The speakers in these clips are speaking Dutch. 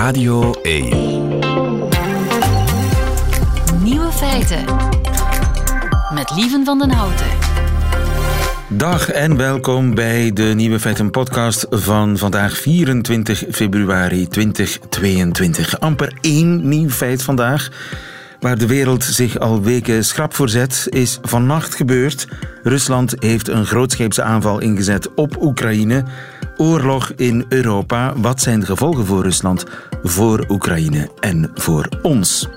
Radio 1. Nieuwe feiten. Met Lieven van den Houten. Dag en welkom bij de Nieuwe Feiten podcast van vandaag 24 februari 2022. Amper één nieuw feit vandaag. Waar de wereld zich al weken schrap voor zet, is vannacht gebeurd. Rusland heeft een grootscheepse aanval ingezet op Oekraïne. Oorlog in Europa. Wat zijn de gevolgen voor Rusland, voor Oekraïne en voor ons?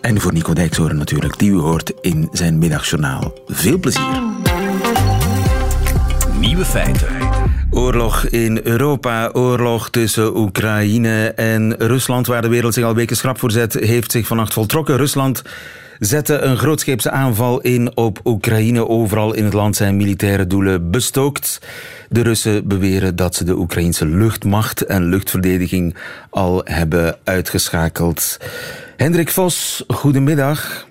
En voor Nico Dijkshoorn natuurlijk, die u hoort in zijn middagjournaal. Veel plezier. Nieuwe feiten. Oorlog in Europa, oorlog tussen Oekraïne en Rusland, waar de wereld zich al weken schrap voor zet, heeft zich vannacht voltrokken. Rusland zette een grootscheepse aanval in op Oekraïne. Overal in het land zijn militaire doelen bestookt. De Russen beweren dat ze de Oekraïnse luchtmacht en luchtverdediging al hebben uitgeschakeld. Hendrik Vos, goedemiddag.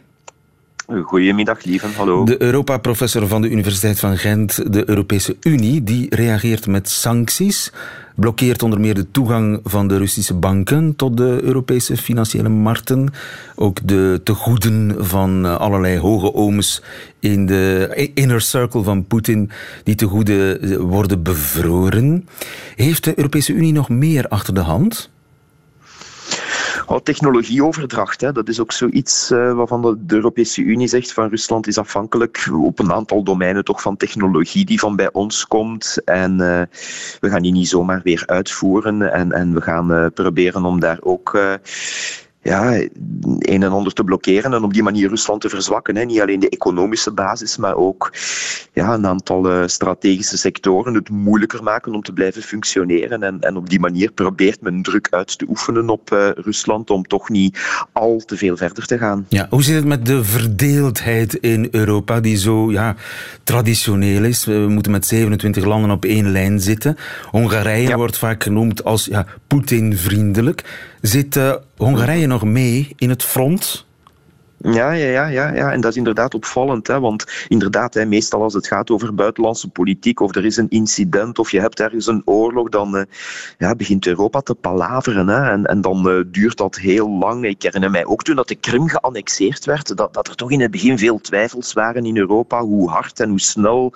Goedemiddag, lieven. Hallo. De Europa-professor van de Universiteit van Gent, de Europese Unie, die reageert met sancties, blokkeert onder meer de toegang van de Russische banken tot de Europese financiële markten, ook de tegoeden van allerlei hoge ooms in de inner circle van Poetin, die tegoeden worden bevroren. Heeft de Europese Unie nog meer achter de hand? Oh, technologieoverdracht, hè, dat is ook zoiets uh, waarvan de, Europese Unie zegt van Rusland is afhankelijk op een aantal domeinen toch van technologie die van bij ons komt. En uh, we gaan die niet zomaar weer uitvoeren. En, en we gaan uh, proberen om daar ook ja, een en ander te blokkeren en op die manier Rusland te verzwakken. Hè. Niet alleen de economische basis, maar ook ja, een aantal uh, strategische sectoren het moeilijker maken om te blijven functioneren. En, en op die manier probeert men druk uit te oefenen op uh, Rusland om toch niet al te veel verder te gaan. Ja, hoe zit het met de verdeeldheid in Europa, die zo ja, traditioneel is? We moeten met 27 landen op één lijn zitten. Hongarije ja. wordt vaak genoemd als ja, Poetin-vriendelijk. Zit uh, Hongarije nog mee in het front? Ja, ja, ja, ja, ja, en dat is inderdaad opvallend. Hè, want inderdaad, hè, meestal als het gaat over buitenlandse politiek of er is een incident of je hebt ergens een oorlog, dan uh, ja, begint Europa te palaveren. Hè, en, en dan uh, duurt dat heel lang. Ik herinner mij ook toen dat de Krim geannexeerd werd, dat, dat er toch in het begin veel twijfels waren in Europa. Hoe hard en hoe snel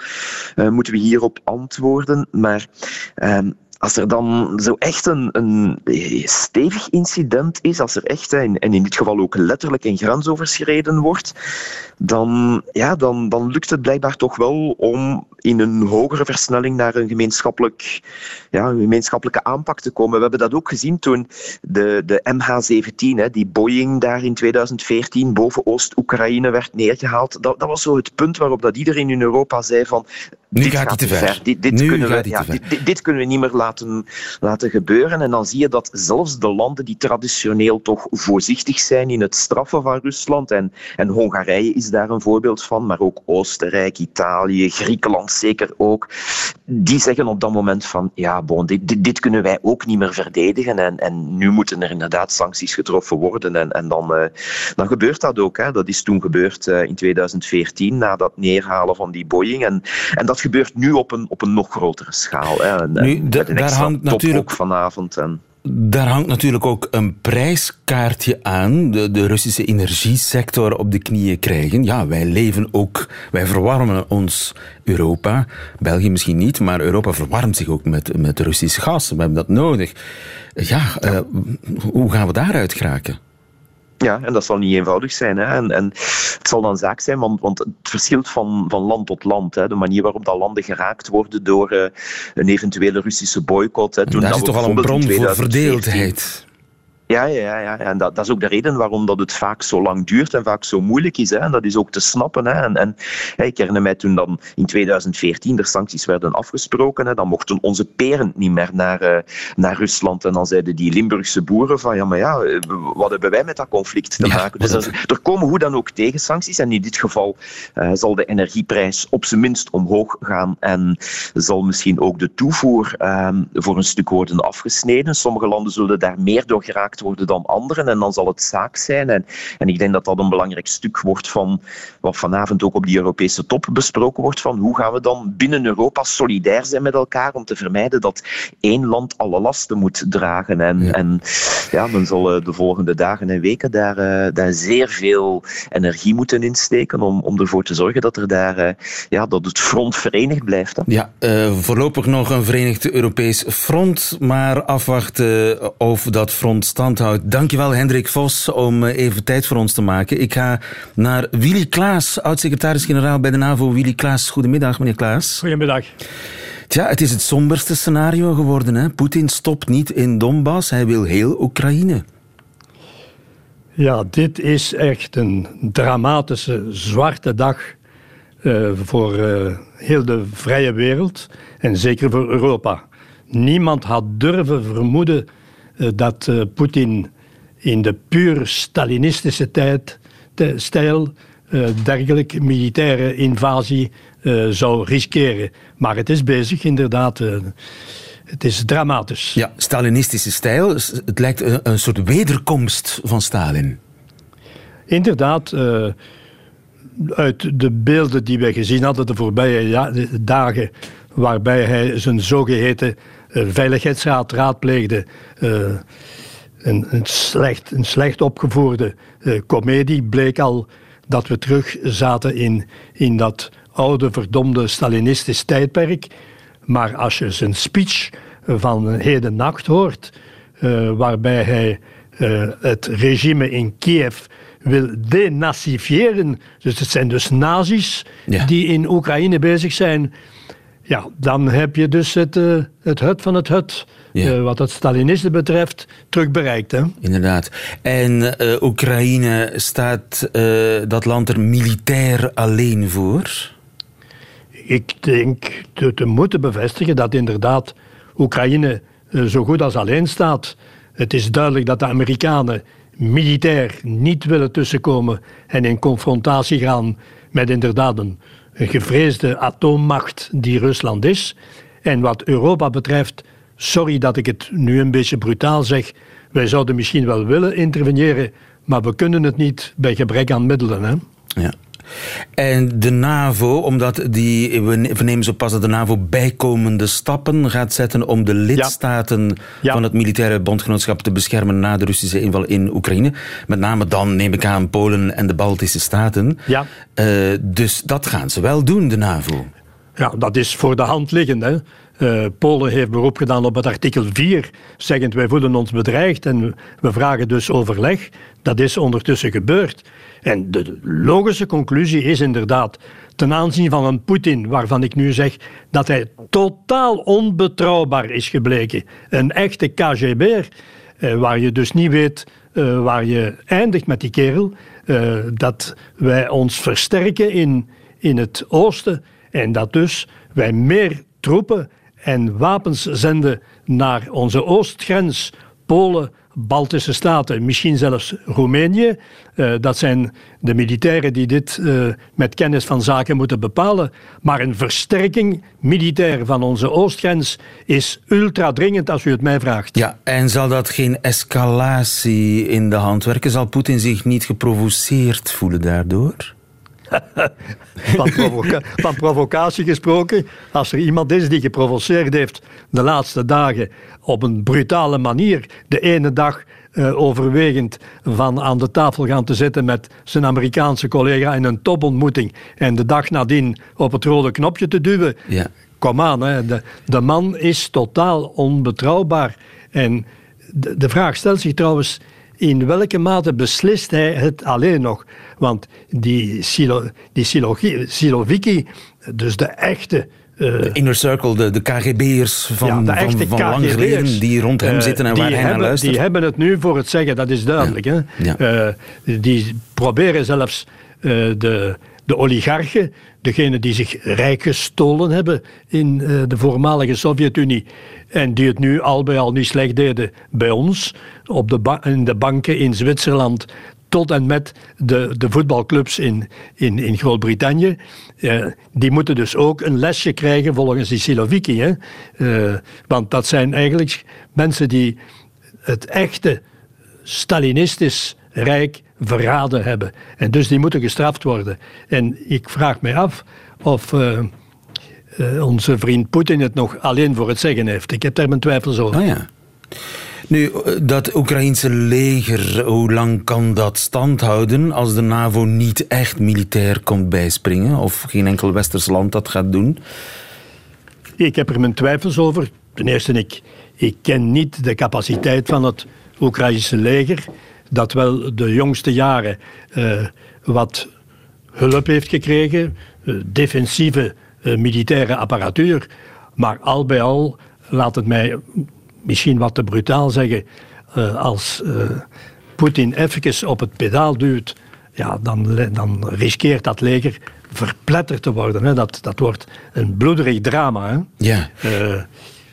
uh, moeten we hierop antwoorden? Maar ehm, als er dan zo echt een, een stevig incident is, als er echt, en in dit geval ook letterlijk een grens overschreden wordt, dan, ja, dan, dan lukt het blijkbaar toch wel om in een hogere versnelling naar een, gemeenschappelijk, ja, een gemeenschappelijke aanpak te komen. We hebben dat ook gezien toen de, de MH17, hè, die Boeing daar in 2014 boven Oost-Oekraïne werd neergehaald. Dat, dat was zo het punt waarop dat iedereen in Europa zei van nu dit gaat, gaat te ver. ver. Dit, dit, kunnen we, ja, dit, dit, kunnen we niet meer laten, laten gebeuren. En dan zie je dat zelfs de landen die traditioneel toch voorzichtig zijn in het straffen van Rusland, en, en Hongarije is daar een voorbeeld van, maar ook Oostenrijk, Italië, Griekenland zeker ook, die zeggen op dat moment van ja, bon, dit, dit, dit kunnen wij ook niet meer verdedigen en, en nu moeten er inderdaad sancties getroffen worden. En, en dan, uh, dan gebeurt dat ook. Hè. Dat is toen gebeurd uh, in 2014, na dat neerhalen van die Boeing. En, en dat gebeurt nu op een, op een nog grotere schaal. Hè. En, nu, daar hangt natuurlijk vanavond. En, daar hangt natuurlijk ook een prijskaartje aan. De, de, Russische energiesector op de knieën krijgen. Ja, wij leven ook, wij verwarmen ons Europa. België misschien niet, maar Europa verwarmt zich ook met, met Russisch gas. We hebben dat nodig. Ja, ja. Uh, hoe gaan we daaruit geraken? Ja, en dat zal niet eenvoudig zijn. Hè. En, en het zal dan zaak zijn, want, want het verschilt van, van land tot land. Hè. De manier waarop dat landen geraakt worden door uh, een eventuele Russische boycott. Hè. Toen dat is toch al een bron voor verdeeldheid. Ja, ja, ja, en dat, dat, is ook de reden waarom dat het vaak zo lang duurt en vaak zo moeilijk is. Hè. En dat is ook te snappen. Hè. En, en hè, ik herinner mij toen dan in 2014 de sancties werden afgesproken, hè, dan mochten onze peren niet meer naar, uh, naar Rusland. En dan zeiden die Limburgse boeren van, ja, maar ja, wat hebben wij met dat conflict te maken? Ja, dus er, er, komen hoe dan ook tegensancties. En in dit geval uh, zal de energieprijs op zijn minst omhoog gaan en zal misschien ook de toevoer uh, voor een stuk worden afgesneden. Sommige landen zullen daar meer door geraken gemaakt worden dan anderen. En dan zal het zaak zijn. En, en ik denk dat dat een belangrijk stuk wordt van wat vanavond ook op die Europese top besproken wordt. Van hoe gaan we dan binnen Europa solidair zijn met elkaar om te vermijden dat één land alle lasten moet dragen. En ja, en, ja men zal de volgende dagen en weken daar, daar zeer veel energie moeten insteken om, om ervoor te zorgen dat, er daar, ja, dat het front verenigd blijft. Hè. Ja, uh, voorlopig nog een verenigd Europees front, maar afwachten of dat front stand houdt. Dankjewel Hendrik Vos om eh, even tijd voor ons te maken. Ik ga naar Willy Klaas, oud-secretaris-generaal bij de NAVO. Willy Klaas, goedemiddag meneer Klaas. Goedemiddag. Tja, het is het somberste scenario geworden. Hè? Poetin stopt niet in Donbass, hij wil heel Oekraïne. Ja, dit is echt een dramatische, zwarte dag uh, voor uh, heel de vrije wereld en zeker voor Europa. Niemand had durven vermoeden dat Poetin in de puur Stalinistische tijd, de stijl dergelijke militaire invasie zou riskeren. Maar het is bezig, inderdaad. het is dramatisch. Ja, Stalinistische stijl. Het lijkt een, een soort wederkomst van Stalin. Inderdaad uit de beelden die wij gezien hadden de voorbije dagen, waarbij hij zijn zogeheten veiligheidsraad raadpleegde, uh, een, een, slecht, een slecht opgevoerde uh, komedie, bleek al dat we terug zaten in, in dat oude verdomde Stalinistisch tijdperk. Maar als je zijn speech van heden nacht hoort, waarbij hij het regime in Kiev wil denazifiëren. Dus het zijn dus nazi's die in Oekraïne bezig zijn. Ja, dan heb je dus het, uh, het hut van het hut. Ja. Uh, wat het Stalinisme betreft, terug bereikt. Hè? Inderdaad. En uh, Oekraïne staat dat land er militair alleen voor? Ik denk te, te moeten bevestigen dat inderdaad Oekraïne zo goed als alleen staat. Het is duidelijk dat de Amerikanen militair niet willen tussenkomen en in confrontatie gaan met inderdaad een, gevreesde atoommacht die Rusland is. En wat Europa betreft, sorry dat ik het nu een beetje brutaal zeg, wij zouden misschien wel willen interveneren, maar we kunnen het niet bij gebrek aan middelen. Hè? Ja. En de NAVO, omdat die, we vernemen zo pas dat de NAVO bijkomende stappen gaat zetten om de lidstaten van het militaire bondgenootschap te beschermen na de Russische inval in Oekraïne. Met name dan, neem ik aan, Polen en de Baltische staten. Ja. Uh, dus dat gaan ze wel doen, de NAVO. Ja, dat is voor de hand liggend. Hè. Uh, Polen heeft beroep gedaan op het artikel 4, zeggend wij voelen ons bedreigd en we vragen dus overleg. Dat is ondertussen gebeurd. En de logische conclusie is inderdaad, ten aanzien van een Poetin, waarvan ik nu zeg dat hij totaal onbetrouwbaar is gebleken, een echte KGB'er, eh, waar je dus niet weet uh, waar je eindigt met die kerel, uh, dat wij ons versterken in, in het oosten en dat dus wij meer troepen en wapens zenden naar onze oostgrens, Polen, Baltische Staten, misschien zelfs Roemenië. Uh, dat zijn de militairen die dit uh, met kennis van zaken moeten bepalen. Maar een versterking militair van onze oostgrens is ultra dringend als u het mij vraagt. Ja, en zal dat geen escalatie in de hand werken? Zal Poetin zich niet geprovoceerd voelen daardoor? van, provoca van, provocatie gesproken, als er iemand is die geprovoceerd heeft de laatste dagen op een brutale manier, de ene dag uh, overwegend van aan de tafel gaan te zitten met zijn Amerikaanse collega in een topontmoeting en de dag nadien op het rode knopje te duwen. Ja. Kom aan, hè. De, de man is totaal onbetrouwbaar. En de, de vraag stelt zich trouwens in welke mate beslist hij het alleen nog? Want die, Silo, die Siloviki, dus de echte... Uh, de inner circle, de, de KGB'ers van, ja, van, van lang geleden die rond hem uh, zitten en waar hij hebben, naar luistert. Die hebben het nu voor het zeggen, dat is duidelijk. Ja. Hè? Ja. Uh, die proberen zelfs de, de oligarchen, degenen die zich rijk gestolen hebben in de voormalige Sovjet-Unie, en die het nu al bij al niet slecht deden bij ons, op de in de banken in Zwitserland, tot en met de, de voetbalclubs in, in, in Groot-Brittannië. Uh, die moeten dus ook een lesje krijgen volgens die Siloviki. Hè? Uh, want dat zijn eigenlijk mensen die het echte Stalinistisch Rijk verraden hebben. En dus die moeten gestraft worden. En ik vraag me af of uh, onze vriend Poetin het nog alleen voor het zeggen heeft. Ik heb daar mijn twijfels over. Oh ja. Nu, dat Oekraïense leger, hoe lang kan dat stand houden als de NAVO niet echt militair komt bijspringen? Of geen enkel westers land dat gaat doen? Ik heb er mijn twijfels over. Ten eerste, ik, ik ken niet de capaciteit van het Oekraïnse leger, dat wel de jongste jaren uh, wat hulp heeft gekregen, uh, defensieve militaire apparatuur. Maar al bij al, laat het mij misschien wat te brutaal zeggen, als Poetin even op het pedaal duwt, ja, dan, dan riskeert dat leger verpletterd te worden. Hè. Dat, dat wordt een bloederig drama. Hè. Ja.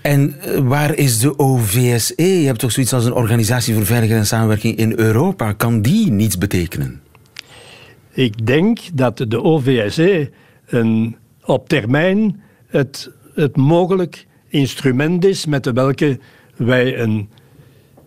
En waar is de OVSE? Je hebt toch zoiets als een organisatie voor veiligheid en samenwerking in Europa. Kan die niets betekenen? Ik denk dat de OVSE een, op termijn het, het mogelijk instrument is met welke wij een,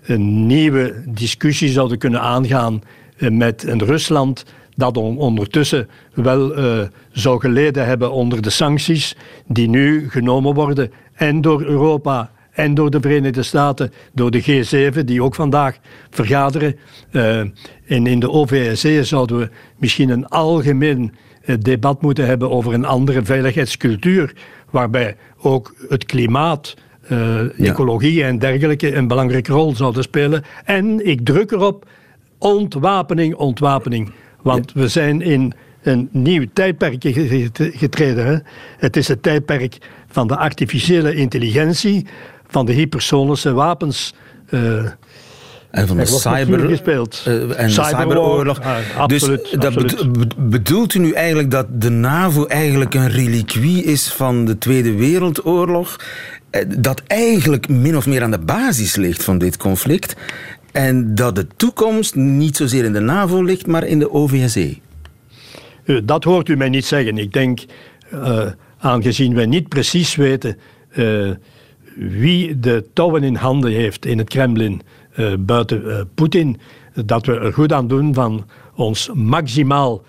een nieuwe discussie zouden kunnen aangaan met een Rusland dat ondertussen wel uh, zou geleden hebben onder de sancties die nu genomen worden en door Europa en door de Verenigde Staten, door de G7, die ook vandaag vergaderen. Uh, en in de OVSE zouden we misschien een algemeen debat moeten hebben over een andere veiligheidscultuur, waarbij ook het klimaat, uh, ecologie en dergelijke een belangrijke rol zouden spelen. En ik druk erop, ontwapening, ontwapening. Want we zijn in een nieuw tijdperk getreden. Hè? Het is het tijdperk van de artificiële intelligentie, van de hypersonische wapens. Uh, en van de cyber, gespeeld. Uh, en cyberoorlog. Ah, dus absoluut, dat absoluut. bedoelt u nu eigenlijk dat de NAVO eigenlijk een reliquie is van de Tweede Wereldoorlog? Dat eigenlijk min of meer aan de basis ligt van dit conflict? En dat de toekomst niet zozeer in de NAVO ligt, maar in de OVSE? Dat hoort u mij niet zeggen. Ik denk, uh, aangezien wij niet precies weten wie de touwen in handen heeft in het Kremlin buiten Poetin, dat we er goed aan doen van ons maximaal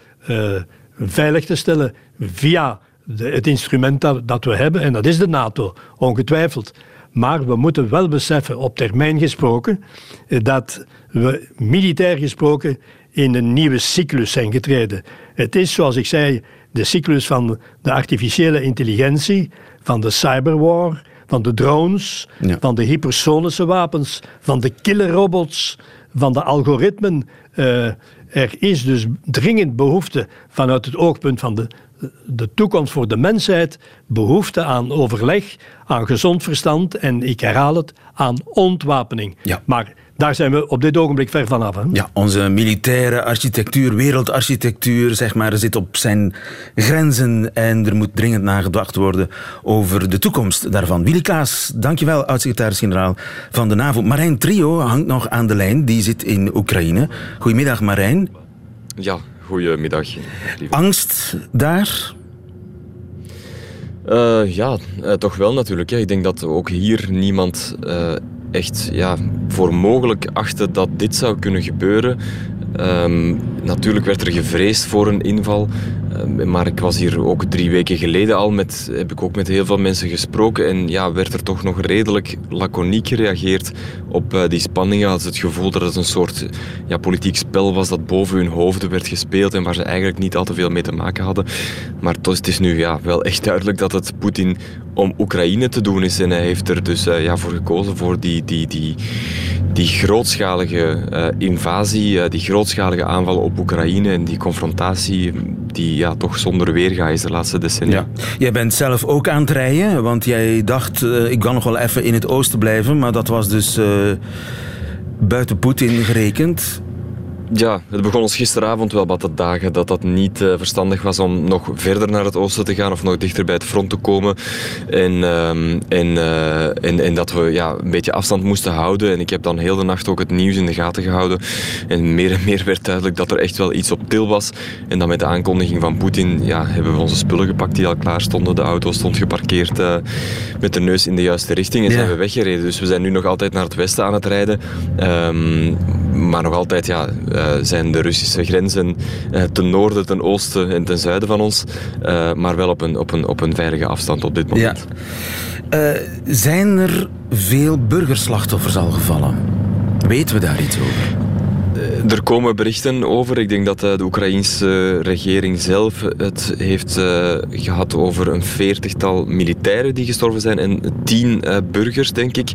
veilig te stellen via de, het instrument dat, dat we hebben, en dat is de NATO, ongetwijfeld. Maar we moeten wel beseffen, op termijn gesproken, dat we militair gesproken in een nieuwe cyclus zijn getreden. Het is, zoals ik zei, de cyclus van de artificiële intelligentie, van de cyberwar, van de drones, Ja. van de hypersonische wapens, van de killerrobots, van de algoritmen. Uh, er is dus dringend behoefte vanuit het oogpunt van de, de toekomst voor de mensheid, behoefte aan overleg, aan gezond verstand en, ik herhaal het, aan ontwapening. Ja. Maar daar zijn we op dit ogenblik ver vanaf. Hè? Ja, onze militaire architectuur, wereldarchitectuur, zeg maar, zit op zijn grenzen en er moet dringend nagedacht worden over de toekomst daarvan. Willy Klaas, dankjewel, oud-secretaris-generaal van de NAVO. Marijn Trio hangt nog aan de lijn, die zit in Oekraïne. Goedemiddag, Marijn. Ja, goedemiddag. lieve. Angst daar? Uh, ja, uh, toch wel natuurlijk. Hè. Ik denk dat ook hier niemand uh, echt ja, voor mogelijk achtte dat dit zou kunnen gebeuren. Um, natuurlijk werd er gevreesd voor een inval. Uh, maar ik was hier ook drie weken geleden al met, heb ik ook met heel veel mensen gesproken. En ja, werd er toch nog redelijk laconiek gereageerd op uh, die spanningen. Had het gevoel dat het een soort ja, politiek spel was dat boven hun hoofden werd gespeeld. En waar ze eigenlijk niet al te veel mee te maken hadden. Maar het is nu ja, wel echt duidelijk dat het Poetin om Oekraïne te doen is. En hij heeft er dus uh, ja, voor gekozen voor die, die, die, die grootschalige invasie, die grootschalige aanval op Oekraïne en die confrontatie die ja, toch zonder weerga is de laatste decennia. Jij bent zelf ook aan het rijden, want jij dacht ik kan nog wel even in het oosten blijven, maar dat was dus buiten Poetin gerekend. Ja, het begon ons gisteravond wel wat te dagen dat dat niet uh, verstandig was om nog verder naar het oosten te gaan of nog dichter bij het front te komen. En, uh, en, uh, en, en, dat we ja, een beetje afstand moesten houden. En ik heb dan heel de nacht ook het nieuws in de gaten gehouden. En meer en meer werd duidelijk dat er echt wel iets op til was. En dan met de aankondiging van Poetin ja, hebben we onze spullen gepakt die al klaar stonden. De auto stond geparkeerd uh, met de neus in de juiste richting en Ja. zijn we weggereden. Dus we zijn nu nog altijd naar het westen aan het rijden. Um, maar nog altijd ja, zijn de Russische grenzen ten noorden, ten oosten en ten zuiden van ons. maar wel op een, op, een, op een veilige afstand op dit moment. Ja. zijn er veel burgerslachtoffers al gevallen? Weten we daar iets over? Eh, er komen berichten over. Ik denk dat eh, de Oekraïnse regering zelf het heeft eh, gehad over een veertigtal militairen die gestorven zijn en tien burgers, denk ik.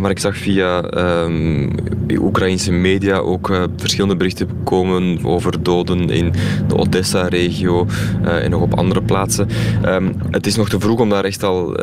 maar ik zag via um, Oekraïnse media ook verschillende berichten komen over doden in de Odessa-regio en nog op andere plaatsen. Ehm, het is nog te vroeg om daar echt al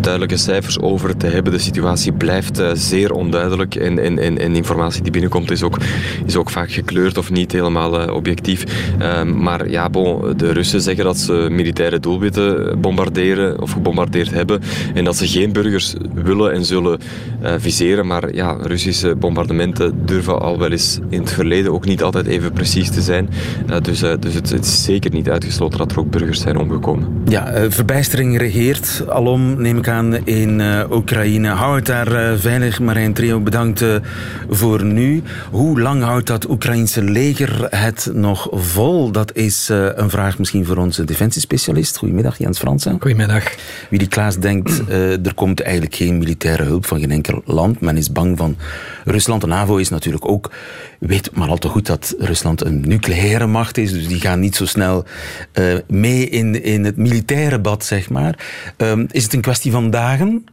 duidelijke cijfers over te hebben. De situatie blijft zeer onduidelijk en, en, en, en informatie die binnenkomt is ook is ook vaak gekleurd of niet helemaal uh, objectief. Um, maar ja, bon, de Russen zeggen dat ze militaire doelwitten bombarderen of gebombardeerd hebben en dat ze geen burgers willen en zullen uh, viseren. Maar ja, Russische bombardementen durven al wel eens in het verleden ook niet altijd even precies te zijn. Uh, dus dus het, het, is zeker niet uitgesloten dat er ook burgers zijn omgekomen. Ja, verbijstering regeert alom, neem ik aan, in Oekraïne. Hou het daar veilig. Marijn Trio, bedankt voor nu. Hoe lang houdt dat Oekraïnse leger het nog vol? Dat is uh, een vraag misschien voor onze defensiespecialist. Goedemiddag, Jens Fransen. Goedemiddag. Wie die Klaas denkt, uh, er komt eigenlijk geen militaire hulp van geen enkel land. Men is bang van Rusland. De NAVO is natuurlijk ook, weet maar al te goed dat Rusland een nucleaire macht is. Dus die gaan niet zo snel uh, mee in, in het militaire bad, zeg maar. Um, is het een kwestie van dagen?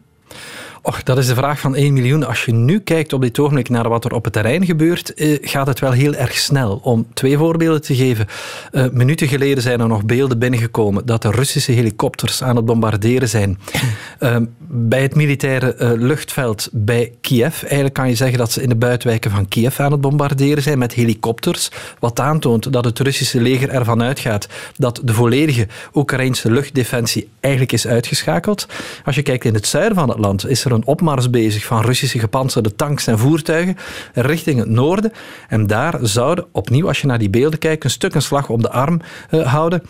Och, dat is de vraag van 1 miljoen. Als je nu kijkt op dit ogenblik naar wat er op het terrein gebeurt, eh, gaat het wel heel erg snel. Om twee voorbeelden te geven. Uh, minuten geleden zijn er nog beelden binnengekomen dat de Russische helikopters aan het bombarderen zijn. Uh, bij het militaire uh, luchtveld bij Kiev. Eigenlijk kan je zeggen dat ze in de buitenwijken van Kiev aan het bombarderen zijn met helikopters. Wat aantoont dat het Russische leger ervan uitgaat dat de volledige Oekraïnse luchtdefensie eigenlijk is uitgeschakeld. Als je kijkt in het zuiden van het land, is er een opmars bezig van Russische gepantserde tanks en voertuigen richting het noorden. En daar zouden, opnieuw als je naar die beelden kijkt, een stuk een slag om de arm uh, houden.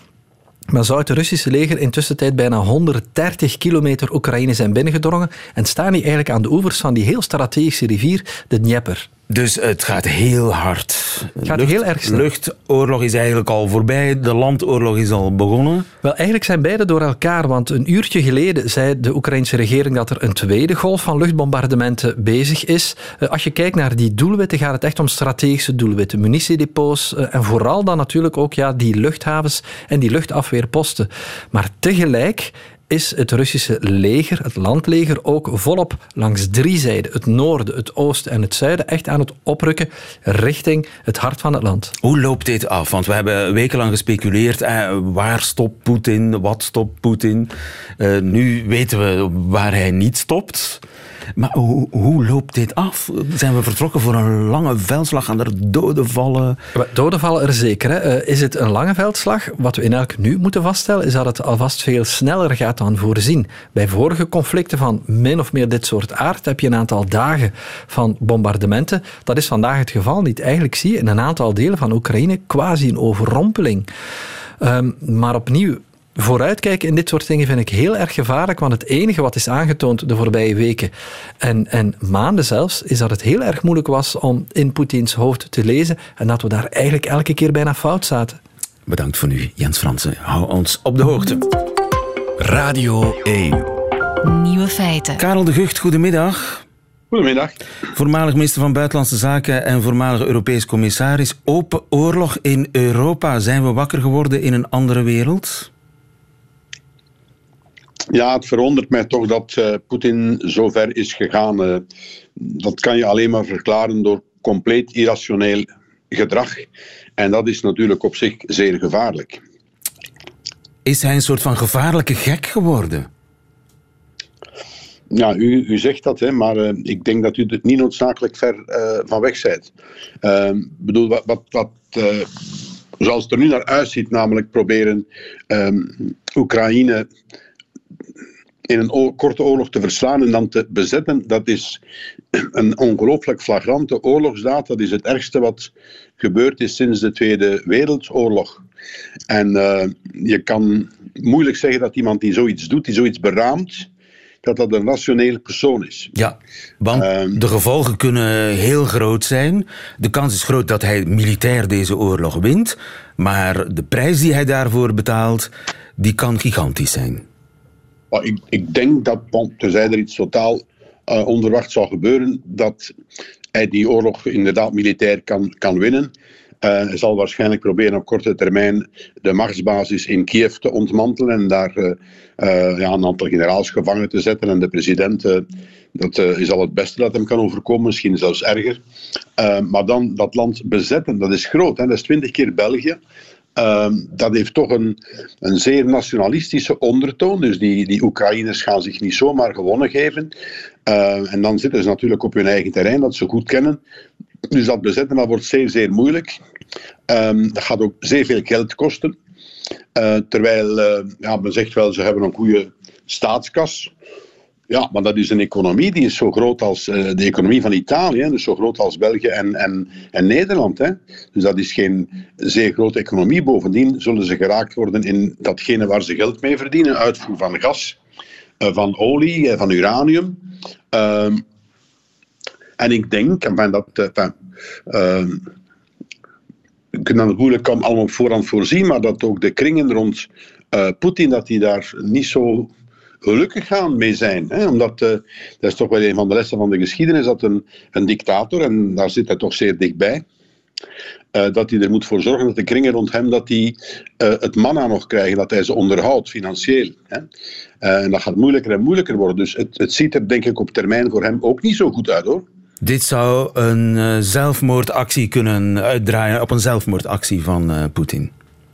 Maar zou het Russische leger intussen tijd bijna 130 kilometer Oekraïne zijn binnengedrongen en staan die eigenlijk aan de oevers van die heel strategische rivier, de Dnieper. Dus het gaat heel hard. Het gaat heel erg snel. Luchtoorlog is eigenlijk al voorbij, de landoorlog is al begonnen. Wel, eigenlijk zijn beide door elkaar, want een uurtje geleden zei de Oekraïnse regering dat er een tweede golf van luchtbombardementen bezig is. Eh, als je kijkt naar die doelwitten, gaat het echt om strategische doelwitten, munitiedepots eh, en vooral dan natuurlijk ook ja, die luchthavens en die luchtafweerposten. Maar tegelijk is het Russische leger, het landleger, ook volop langs drie zijden, het noorden, het oosten en het zuiden, echt aan het oprukken richting het hart van het land. Hoe loopt dit af? Want we hebben wekenlang gespeculeerd, eh, waar stopt Poetin, wat stopt Poetin? Uh, nu weten we waar hij niet stopt. Maar hoe, hoe, loopt dit af? Zijn we vertrokken voor een lange veldslag? Gaan er doden vallen? Doden vallen er zeker. Hè. Eh, is het een lange veldslag? Wat we in elk nu moeten vaststellen, is dat het alvast veel sneller gaat dan voorzien. Bij vorige conflicten van min of meer dit soort aard heb je een aantal dagen van bombardementen. Dat is vandaag het geval niet. Eigenlijk zie je in een aantal delen van Oekraïne quasi een overrompeling. Um, maar opnieuw, vooruitkijken in dit soort dingen vind ik heel erg gevaarlijk, want het enige wat is aangetoond de voorbije weken en, en maanden zelfs, is dat het heel erg moeilijk was om in Poetins hoofd te lezen en dat we daar eigenlijk elke keer bijna fout zaten. Bedankt voor nu, Jens Fransen. Hou ons op de hoogte. Radio 1. Nieuwe feiten. Karel de Gucht, goedemiddag. Goedemiddag. Voormalig minister van Buitenlandse Zaken en voormalig Europees commissaris. Open oorlog in Europa. Zijn we wakker geworden in een andere wereld? Ja, het verwondert mij toch dat uh, Poetin zo ver is gegaan. Uh, dat kan je alleen maar verklaren door compleet irrationeel gedrag. En dat is natuurlijk op zich zeer gevaarlijk. Is hij een soort van gevaarlijke gek geworden? Ja, u, u zegt dat, hè, maar uh, ik denk dat u het niet noodzakelijk ver van weg bent. Ik bedoel, wat, wat, wat zoals het er nu naar uitziet, namelijk proberen Oekraïne in een korte oorlog te verslaan en dan te bezetten, dat is een ongelooflijk flagrante oorlogsdaad. Dat is het ergste wat gebeurd is sinds de Tweede Wereldoorlog. En uh, je kan moeilijk zeggen dat iemand die zoiets doet, die zoiets beraamt, dat dat een rationele persoon is. Ja, want Ehm. de gevolgen kunnen heel groot zijn. De kans is groot dat hij militair deze oorlog wint. Maar de prijs die hij daarvoor betaalt, die kan gigantisch zijn. Ik, ik denk dat, want tenzij er iets totaal eh, onverwacht zou gebeuren, dat hij die oorlog inderdaad militair kan, kan winnen. Eh, hij zal waarschijnlijk proberen op korte termijn de machtsbasis in Kiev te ontmantelen en daar eh, ja, een aantal generaals gevangen te zetten. En de president, dat is al het beste dat hem kan overkomen, misschien zelfs erger. Maar dan dat land bezetten, dat is groot. Hè? Dat is twintig keer België. Ehm, dat heeft toch een, een zeer nationalistische ondertoon. Dus die, die Oekraïners gaan zich niet zomaar gewonnen geven. Eh, en dan zitten ze natuurlijk op hun eigen terrein, dat ze goed kennen. Dus dat bezetten dat wordt zeer, zeer moeilijk. Ehm, dat gaat ook zeer veel geld kosten. Eh, terwijl, eh, ja, men zegt wel, ze hebben een goede staatskas. Ja, maar dat is een economie die is zo groot als eh, de economie van Italië, dus zo groot als België en, en, en Nederland. Hè. Dus dat is geen zeer grote economie. Bovendien zullen ze geraakt worden in datgene waar ze geld mee verdienen: uitvoer van gas, eh, van olie, eh, van uranium. Ehm, en ik denk, enfin, dat. eh, ehm, we kunnen dat moeilijk allemaal op voorhand voorzien, maar dat ook de kringen rond Poetin, dat die daar niet zo gelukkig gaan mee zijn. Hè? Omdat, eh, dat is toch wel een van de lessen van de geschiedenis, dat een, een dictator, en daar zit hij toch zeer dichtbij, eh, dat hij er moet voor zorgen dat de kringen rond hem dat die, eh, het manna nog krijgen, dat hij ze onderhoudt financieel. Hè? En dat gaat moeilijker en moeilijker worden. Dus het, het ziet er denk ik op termijn voor hem ook niet zo goed uit hoor. Dit zou een zelfmoordactie kunnen uitdraaien op een zelfmoordactie van Poetin.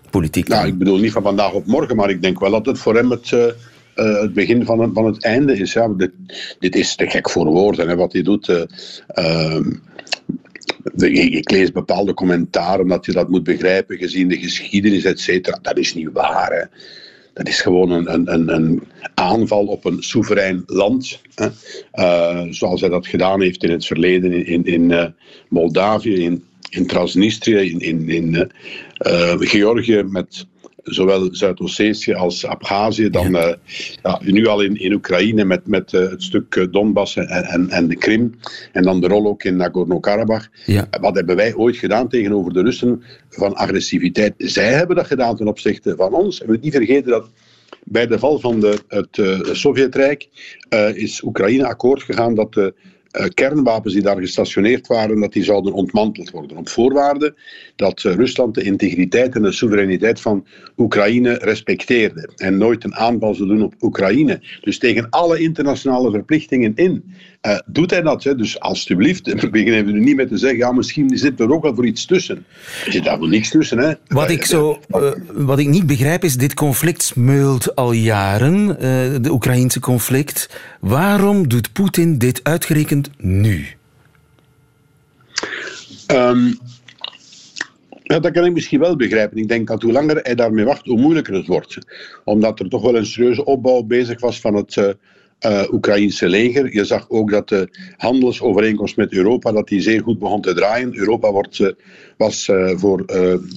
Politiek. Nou, ik bedoel niet van vandaag op morgen, maar ik denk wel dat het voor hem het, eh, het begin van het, van het einde is. Ja. Dit, dit is te gek voor woorden, hè, wat hij doet. eh, ehm, ik, ik lees bepaalde commentaren dat je dat moet begrijpen gezien de geschiedenis, et cetera. Dat is niet waar. Hè. Dat is gewoon een, een, een, aanval op een soeverein land. Hè. Eh, zoals hij dat gedaan heeft in het verleden in, in, Moldavië, in, in Transnistrië, in, in, Georgië met zowel Zuid-Ossetië als Abhazie. Dan eh, ja, nu al in, in Oekraïne met, met eh, het stuk eh, Donbass en, en, en de Krim. En dan de rol ook in Nagorno-Karabakh. Ja. Wat hebben wij ooit gedaan tegenover de Russen van agressiviteit? Zij hebben dat gedaan ten opzichte van ons. En we niet vergeten dat bij de val van de, het Sovjetrijk is Oekraïne akkoord gegaan dat de kernwapens die daar gestationeerd waren, dat die zouden ontmanteld worden. Op voorwaarde dat eh, Rusland de integriteit en de soevereiniteit van Oekraïne respecteerde. En nooit een aanval zou doen op Oekraïne. Dus tegen alle internationale verplichtingen in. Eh, doet hij dat? Hè? Dus alstublieft, beginnen we nu niet met te zeggen, ja, misschien zit er ook wel voor iets tussen. Er zit daar wel niks tussen. Hè? Wat ik, zo, eh, wat ik niet begrijp is, dit conflict smeult al jaren, eh, de Oekraïnse conflict. Waarom doet Poetin dit uitgerekend nu? Ehm, ja, dat kan ik misschien wel begrijpen. Ik denk dat hoe langer hij daarmee wacht, hoe moeilijker het wordt. Omdat er toch wel een serieuze opbouw bezig was van het eh eh, Oekraïnse leger. Je zag ook dat de handelsovereenkomst met Europa dat die zeer goed begon te draaien. Europa wordt, eh, was eh, voor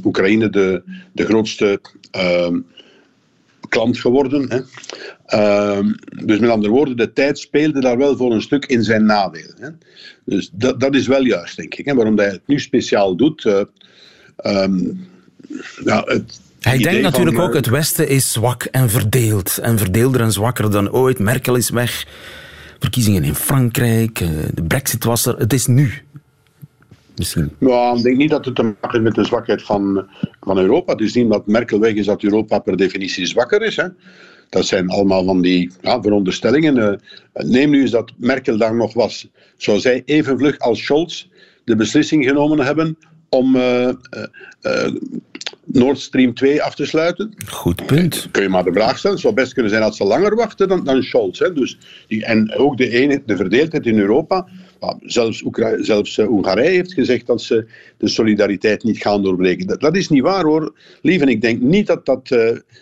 Oekraïne de, de grootste ehm, klant geworden. Hè. Ehm, dus met andere woorden, de tijd speelde daar wel voor een stuk in zijn nadeel. Hè. Dus dat, dat is wel juist, denk ik. Hè. Waarom hij het nu speciaal doet. ja, het Hij denkt natuurlijk van, ook, eh, het Westen is zwak en verdeeld. En verdeelder en zwakker dan ooit. Merkel is weg. Verkiezingen in Frankrijk. eh, De brexit was er. Het is nu. Misschien. Ja, ik denk niet dat het te maken heeft met de zwakheid van, van Europa. Het is niet dat Merkel weg is dat Europa per definitie zwakker is. Hè. Dat zijn allemaal van die ja, veronderstellingen. Eh, neem nu eens dat Merkel daar nog was. Zou zij even vlug als Scholz de beslissing genomen hebben om eh, eh, eh, Nord Stream 2 af te sluiten? Goed punt. kun je maar de vraag stellen. Het zou best kunnen zijn dat ze langer wachten dan, dan Scholz. Hè. Dus die, en ook de, ene, de verdeeldheid in Europa. Nou, zelfs, Oekra zelfs Hongarije heeft gezegd dat ze de solidariteit niet gaan doorbreken. Dat, dat is niet waar hoor, lief. En ik denk niet dat, dat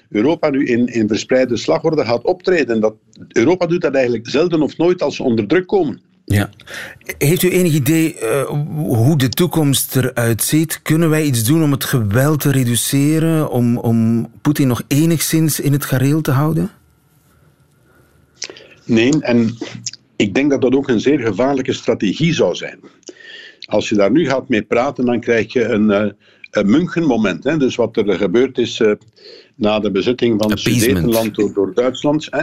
Europa nu in, in verspreide slagorde gaat optreden. Dat, Europa doet dat eigenlijk zelden of nooit als ze onder druk komen. Ja. Heeft u enig idee eh, hoe de toekomst eruit ziet? Kunnen wij iets doen om het geweld te reduceren? Om, om Poetin nog enigszins in het gareel te houden? Nee, en ik denk dat dat ook een zeer gevaarlijke strategie zou zijn. Als je daar nu gaat mee praten, dan krijg je een, een München-moment. Hè? Dus wat er gebeurd is uh, na de bezetting van Sudetenland door, door Duitsland. Hè?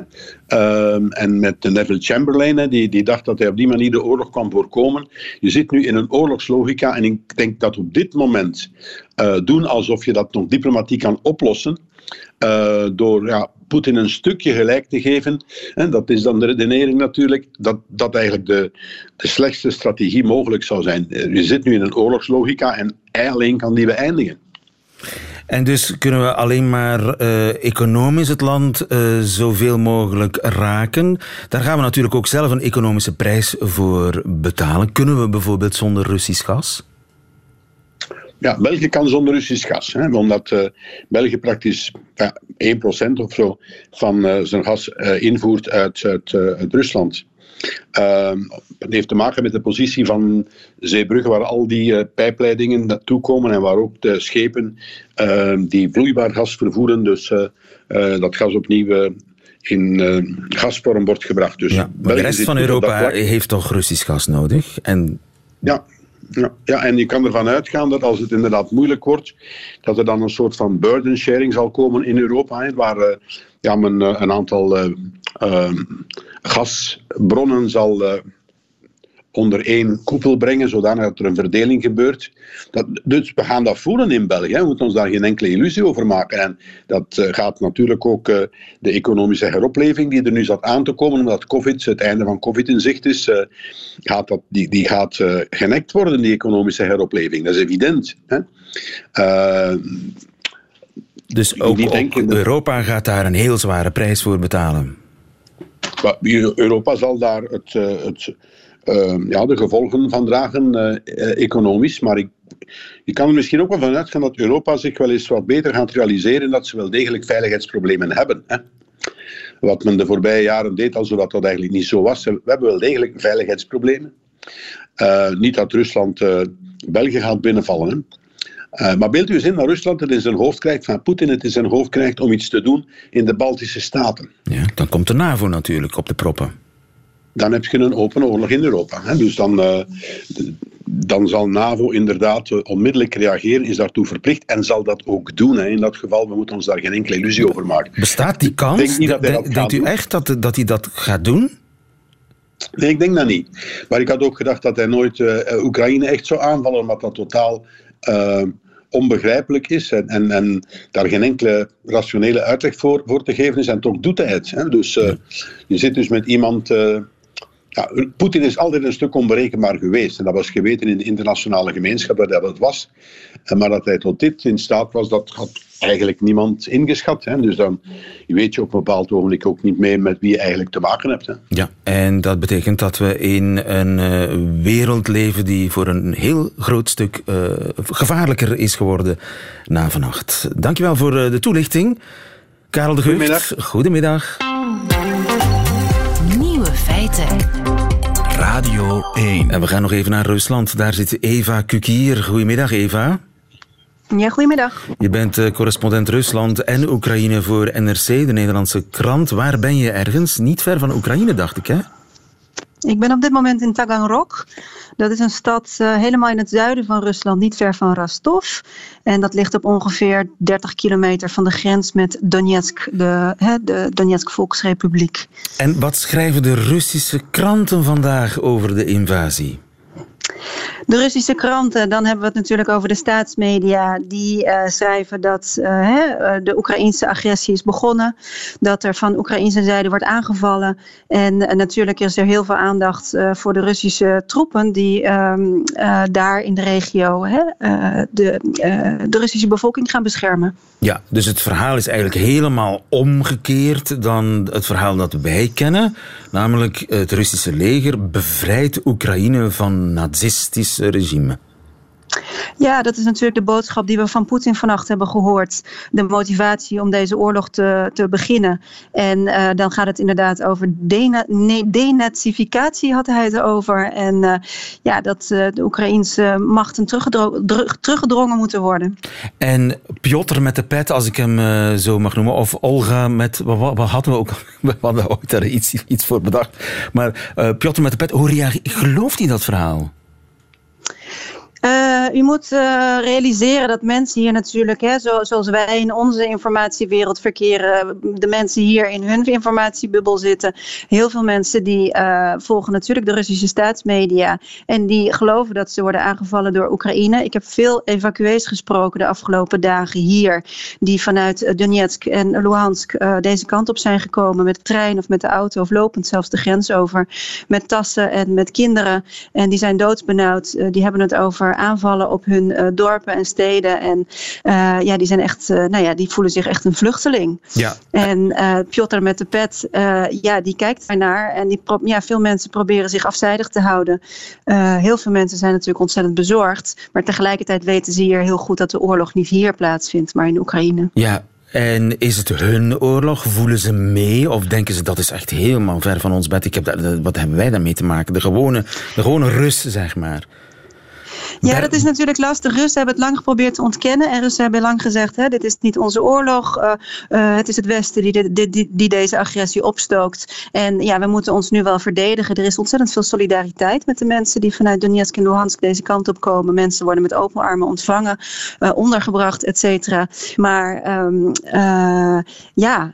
Uh, en met Neville Chamberlain, hè, die, die dacht dat hij op die manier de oorlog kwam voorkomen. Je zit nu in een oorlogslogica en ik denk dat op dit moment uh, doen alsof je dat nog diplomatiek kan oplossen. door ja, Poetin een stukje gelijk te geven. En dat is dan de redenering natuurlijk, dat dat eigenlijk de, de slechtste strategie mogelijk zou zijn. Je zit nu in een oorlogslogica en alleen kan die beëindigen. En dus kunnen we alleen maar uh, economisch het land uh, zoveel mogelijk raken. Daar gaan we natuurlijk ook zelf een economische prijs voor betalen. Kunnen we bijvoorbeeld zonder Russisch gas? Ja, België kan zonder Russisch gas. Hè, omdat uh, België praktisch ja, 1% of zo van uh, zijn gas uh, invoert uit, uit, uit Rusland. Ehm, het heeft te maken met de positie van Zeebrugge, waar al die pijpleidingen naartoe komen en waar ook de schepen ehm, die vloeibaar gas vervoeren, dus dat gas opnieuw in gasvorm wordt gebracht. Dus ja, maar de rest van Europa heeft toch Russisch gas nodig? En... Ja, ja, ja, en je kan ervan uitgaan dat als het inderdaad moeilijk wordt, dat er dan een soort van burden sharing zal komen in Europa, waar uh, ja, men uh, een aantal uh, gasbronnen zal onder één koepel brengen, zodat er een verdeling gebeurt. Dat, dus we gaan dat voelen in België. We moeten ons daar geen enkele illusie over maken. En dat uh, gaat natuurlijk ook uh, de economische heropleving die er nu zat aan te komen, omdat COVID, het einde van COVID in zicht is, uh, gaat dat, die, die gaat genekt worden, die economische heropleving. Dat is evident. Hè? dus ook, ook Europa gaat daar een heel zware prijs voor betalen. Europa zal daar het, het ja, de gevolgen van dragen uh, economisch. Maar ik, je kan er misschien ook wel van uitgaan dat Europa zich wel eens wat beter gaat realiseren dat ze wel degelijk veiligheidsproblemen hebben. Hè? Wat men de voorbije jaren deed, alsof dat, dat eigenlijk niet zo was. We hebben wel degelijk veiligheidsproblemen. Uh, niet dat Rusland België gaat binnenvallen. Hè? maar beeld u eens in dat Rusland het in zijn hoofd krijgt, van Poetin het in zijn hoofd krijgt om iets te doen in de Baltische Staten. Ja, dan komt de NAVO natuurlijk op de proppen dan heb je een open oorlog in Europa. Hè. Dus dan, uh, dan zal NAVO inderdaad uh, onmiddellijk reageren, is daartoe verplicht en zal dat ook doen. Hè. In dat geval, we moeten ons daar geen enkele illusie over maken. Bestaat die kans? Denk dat denkt u echt dat, dat hij dat gaat doen? Nee, ik denk dat niet. Maar ik had ook gedacht dat hij nooit uh, Oekraïne echt zou aanvallen, omdat dat totaal onbegrijpelijk is en, en, en, daar geen enkele rationele uitleg voor, voor te geven is. En toch doet hij het. Hè. Dus je zit dus met iemand ja, Poetin is altijd een stuk onberekenbaar geweest. En dat was geweten in de internationale gemeenschap dat hij dat was. Maar dat hij tot dit in staat was, dat had eigenlijk niemand ingeschat. Hè. Dus dan weet je op een bepaald ogenblik ook niet meer met wie je eigenlijk te maken hebt. Hè. Ja, en dat betekent dat we in een uh, wereld leven die voor een heel groot stuk uh, gevaarlijker is geworden na vannacht. Dankjewel voor uh, de toelichting. Karel de Gucht. Goedemiddag. Goedemiddag. Nieuwe feiten. Radio 1. En we gaan nog even naar Rusland. Daar zit Eva Kukier. Goedemiddag, Eva. Ja, goedemiddag. Je bent uh, correspondent Rusland en Oekraïne voor NRC, de Nederlandse krant. Waar ben je ergens? Niet ver van Oekraïne, dacht ik, hè? Ik ben op dit moment in Taganrog. Dat is een stad uh, helemaal in het zuiden van Rusland, niet ver van Rostov. En dat ligt op ongeveer 30 kilometer van de grens met Donetsk, de, de Donetsk Volksrepubliek. En wat schrijven de Russische kranten vandaag over de invasie? De Russische kranten, dan hebben we het natuurlijk over de staatsmedia. Die uh, schrijven dat uh, hè, de Oekraïnse agressie is begonnen. Dat er van Oekraïnse zijde wordt aangevallen. En natuurlijk is er heel veel aandacht voor de Russische troepen. Die ehm, daar in de regio hè, de, de Russische bevolking gaan beschermen. Ja, dus het verhaal is eigenlijk helemaal omgekeerd dan het verhaal dat wij kennen. Namelijk het Russische leger bevrijdt Oekraïne van regime. Ja, dat is natuurlijk de boodschap die we van Poetin vannacht hebben gehoord. De motivatie om deze oorlog te, te beginnen. En uh, dan gaat het inderdaad over dena nee, denazificatie, had hij het over. En uh, ja, dat uh, de Oekraïnse machten teruggedro teruggedrongen moeten worden. En Piotr met de pet, als ik hem zo mag noemen, of Olga met. Wat, wat hadden we ook? We hadden ooit daar iets, iets voor bedacht. Maar Piotr met de pet, hoe reageert. Gelooft hij dat verhaal? Uh, u moet uh, realiseren dat mensen hier natuurlijk, hè, zo, zoals wij in onze informatiewereld verkeren, de mensen hier in hun informatiebubbel zitten. Heel veel mensen die volgen natuurlijk de Russische staatsmedia en die geloven dat ze worden aangevallen door Oekraïne. Ik heb veel evacuees gesproken de afgelopen dagen hier, die vanuit Donetsk en Luhansk deze kant op zijn gekomen met de trein of met de auto of lopend zelfs de grens over, met tassen en met kinderen. En die zijn doodsbenauwd. die hebben het over aanvallen op hun uh, dorpen en steden. En uh, ja, die zijn echt, uh, nou ja, die voelen zich echt een vluchteling. Ja. En Piotr met de pet, ja, die kijkt daarnaar. En die ja, veel mensen proberen zich afzijdig te houden. heel veel mensen zijn natuurlijk ontzettend bezorgd. Maar tegelijkertijd weten ze hier heel goed dat de oorlog niet hier plaatsvindt, maar in Oekraïne. Ja, en is het hun oorlog? Voelen ze mee? Of denken ze dat is echt helemaal ver van ons bed? Ik heb dat, wat hebben wij daarmee te maken? De gewone, de gewone Rus, zeg maar. Ja, dat is natuurlijk lastig. Russen hebben het lang geprobeerd te ontkennen. En Russen hebben lang gezegd, hè, dit is niet onze oorlog. Uh, uh, het is het Westen die, die, die, die, deze agressie opstookt. En ja, we moeten ons nu wel verdedigen. Er is ontzettend veel solidariteit met de mensen die vanuit Donetsk en Luhansk deze kant op komen. Mensen worden met open armen ontvangen, uh, ondergebracht, et cetera. Maar um, ja,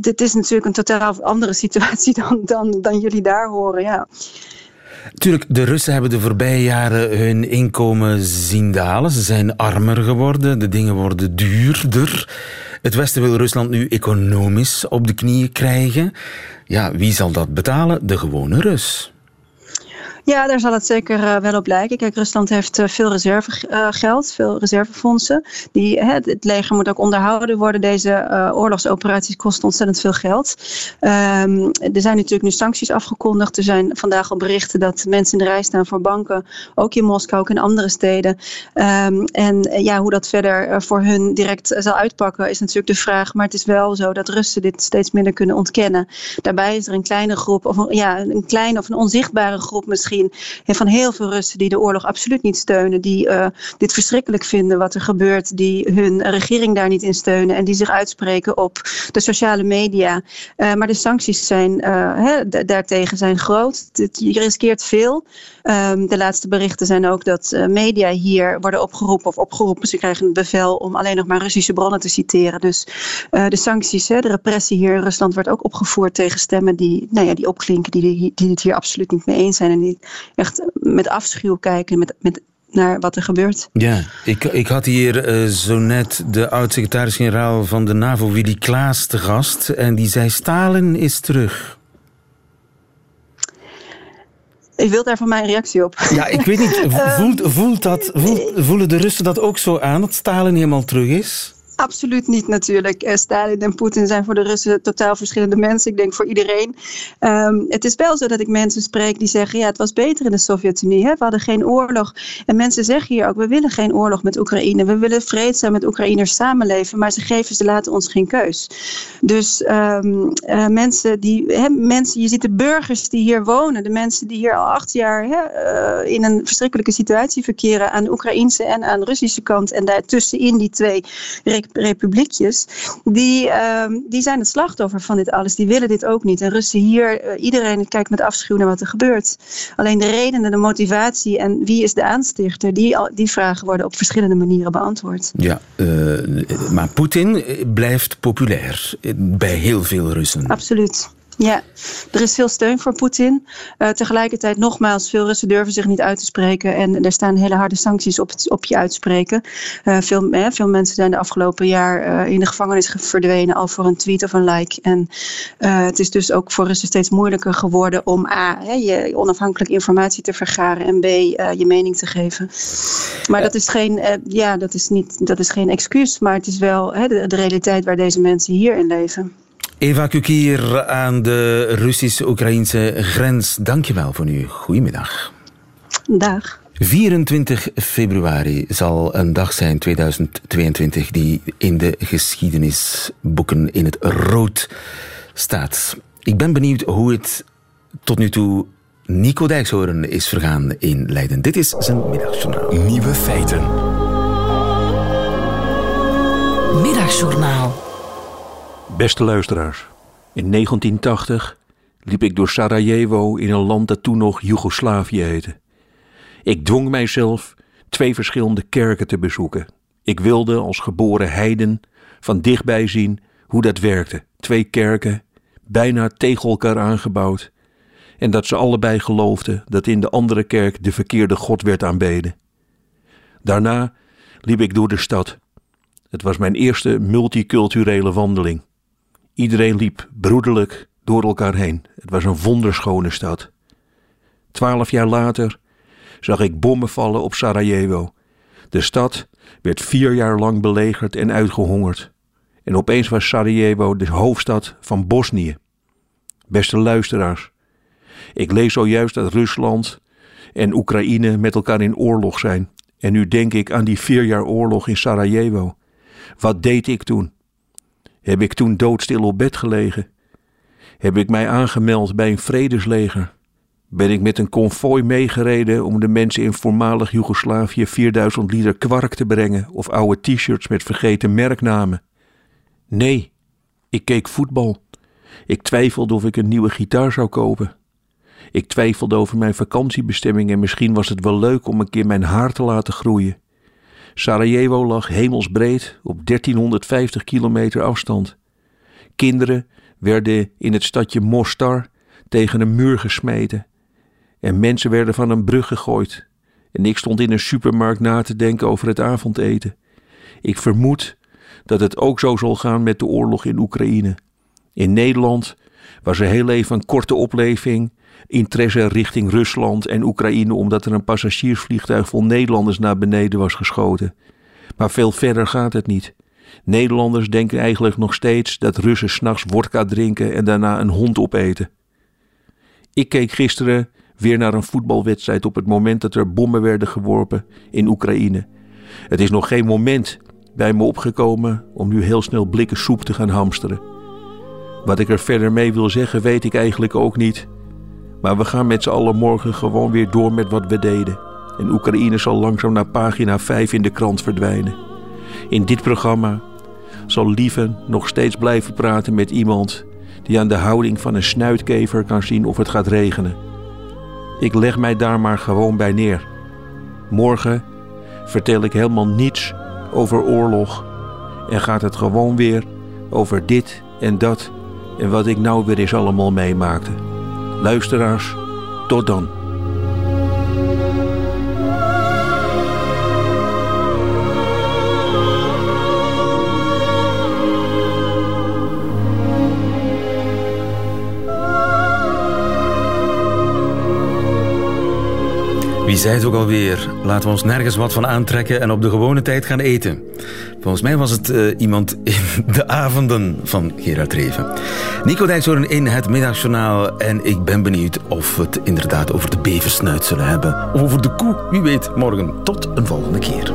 dit is natuurlijk een totaal andere situatie dan, dan, dan jullie daar horen. Ja. Tuurlijk, de Russen hebben de voorbije jaren hun inkomen zien dalen. Ze zijn armer geworden, de dingen worden duurder. Het Westen wil Rusland nu economisch op de knieën krijgen. Ja, wie zal dat betalen? De gewone Rus. Ja, daar zal het zeker uh, wel op lijken. Kijk, Rusland heeft uh, veel reservegeld, uh, veel reservefondsen. Die, hè, het leger moet ook onderhouden worden. Deze oorlogsoperaties kosten ontzettend veel geld. Um, er zijn natuurlijk nu sancties afgekondigd. Er zijn vandaag al berichten dat mensen in de rij staan voor banken. Ook in Moskou, ook in andere steden. Um, en ja, hoe dat verder voor hun direct zal uitpakken is natuurlijk de vraag. Maar het is wel zo dat Russen dit steeds minder kunnen ontkennen. Daarbij is er een kleine groep, of ja, een kleine of een onzichtbare groep misschien van heel veel Russen die de oorlog absoluut niet steunen, die uh, dit verschrikkelijk vinden wat er gebeurt, die hun regering daar niet in steunen en die zich uitspreken op de sociale media. Uh, maar de sancties zijn, uh, daartegen zijn groot. je riskeert veel. Um, de laatste berichten zijn ook dat media hier worden opgeroepen of opgeroepen. Ze krijgen het bevel om alleen nog maar Russische bronnen te citeren. Dus de sancties, hè, de repressie hier in Rusland wordt ook opgevoerd tegen stemmen die, nou ja, die opklinken, die, die het hier absoluut niet mee eens zijn en die echt met afschuw kijken met, met, naar wat er gebeurt. Ja, ik, ik had hier uh, zo net de oud-secretaris-generaal van de NAVO, Willy Klaas, te gast. En die zei: Stalin is terug. Ik wil daar van mij een reactie op. Ja, ik weet niet. Voelt, voelt dat, voelt, voelen de Russen dat ook zo aan, dat Stalin helemaal terug is? Absoluut niet natuurlijk. Uh, Stalin en Poetin zijn voor de Russen totaal verschillende mensen. Ik denk voor iedereen. Um, het is wel zo dat ik mensen spreek die zeggen... ja, het was beter in de Sovjet-Unie. We hadden geen oorlog. En mensen zeggen hier ook... we willen geen oorlog met Oekraïne. We willen vreedzaam met Oekraïners samenleven. Maar ze geven, ze laten ons geen keus. Dus um, uh, mensen die... Mensen, je ziet de burgers die hier wonen. De mensen die hier al acht jaar... He, uh, in een verschrikkelijke situatie verkeren... aan de Oekraïnse en aan de Russische kant. En daartussenin die twee republiekjes, die, uh, die zijn het slachtoffer van dit alles. Die willen dit ook niet. En Russen hier, uh, iedereen kijkt met afschuw naar wat er gebeurt. Alleen de redenen, de motivatie en wie is de aanstichter, die, die vragen worden op verschillende manieren beantwoord. Ja, uh, maar Poetin blijft populair bij heel veel Russen. Absoluut. Ja, er is veel steun voor Poetin. Uh, tegelijkertijd, nogmaals, veel Russen durven zich niet uit te spreken. En er staan hele harde sancties op, op je uitspreken. Uh, veel, eh, veel mensen zijn de afgelopen jaar uh, in de gevangenis verdwenen al voor een tweet of een like. En het is dus ook voor Russen steeds moeilijker geworden om A, hè, je onafhankelijk informatie te vergaren en B, je mening te geven. Maar dat is geen, ja, dat is niet, dat is geen excuus, maar het is wel hè, de realiteit waar deze mensen hier in leven. Eva Kukier aan de Russisch-Oekraïnse grens. Dankjewel voor nu. Goedemiddag. Dag. 24 februari zal een dag zijn, 2022, die in de geschiedenisboeken in het rood staat. Ik ben benieuwd hoe het tot nu toe Nico Dijkshoorn is vergaan in Leiden. Dit is zijn middagjournaal. Nieuwe feiten. Middagjournaal. Beste luisteraars, in 1980 liep ik door Sarajevo in een land dat toen nog Joegoslavië heette. Ik dwong mijzelf twee verschillende kerken te bezoeken. Ik wilde als geboren heiden van dichtbij zien hoe dat werkte. Twee kerken, bijna tegen elkaar aangebouwd. En dat ze allebei geloofden dat in de andere kerk de verkeerde God werd aanbeden. Daarna liep ik door de stad. Het was mijn eerste multiculturele wandeling. Iedereen liep broederlijk door elkaar heen. Het was een wonderschone stad. Twaalf jaar later zag ik bommen vallen op Sarajevo. De stad werd vier jaar lang belegerd en uitgehongerd. En opeens was Sarajevo de hoofdstad van Bosnië. Beste luisteraars, ik lees zojuist dat Rusland en Oekraïne met elkaar in oorlog zijn. En nu denk ik aan die vier jaar oorlog in Sarajevo. Wat deed ik toen? Heb ik toen doodstil op bed gelegen? Heb ik mij aangemeld bij een vredesleger? Ben ik met een konvooi meegereden om de mensen in voormalig Joegoslavië 4000 liter kwark te brengen of oude t-shirts met vergeten merknamen? Nee, ik keek voetbal. Ik twijfelde of ik een nieuwe gitaar zou kopen. Ik twijfelde over mijn vakantiebestemming en misschien was het wel leuk om een keer mijn haar te laten groeien. Sarajevo lag hemelsbreed op 1350 kilometer afstand. Kinderen werden in het stadje Mostar tegen een muur gesmeten. En mensen werden van een brug gegooid. En ik stond in een supermarkt na te denken over het avondeten. Ik vermoed dat het ook zo zal gaan met de oorlog in Oekraïne. In Nederland was er heel even een korte opleving, interesse richting Rusland en Oekraïne omdat er een passagiersvliegtuig vol Nederlanders naar beneden was geschoten. Maar veel verder gaat het niet. Nederlanders denken eigenlijk nog steeds dat Russen s'nachts wodka drinken en daarna een hond opeten. Ik keek gisteren weer naar een voetbalwedstrijd op het moment dat er bommen werden geworpen in Oekraïne. Het is nog geen moment bij me opgekomen om nu heel snel blikken soep te gaan hamsteren. Wat ik er verder mee wil zeggen, weet ik eigenlijk ook niet. Maar we gaan met z'n allen morgen gewoon weer door met wat we deden. En Oekraïne zal langzaam naar pagina 5 in de krant verdwijnen. In dit programma zal Lieven nog steeds blijven praten met iemand die aan de houding van een snuitkever kan zien of het gaat regenen. Ik leg mij daar maar gewoon bij neer. Morgen vertel ik helemaal niets over oorlog en gaat het gewoon weer over dit en dat en wat ik nou weer eens allemaal meemaakte. Luisteraars, tot dan. Wie zei het ook alweer? Laten we ons nergens wat van aantrekken en op de gewone tijd gaan eten. Volgens mij was het uh, iemand in de avonden van Gerard Reven. Nico Dijkshoorn in het middagjournaal. En ik ben benieuwd of we het inderdaad over de bevensnuit zullen hebben. Of over de koe. Wie weet, morgen. Tot een volgende keer.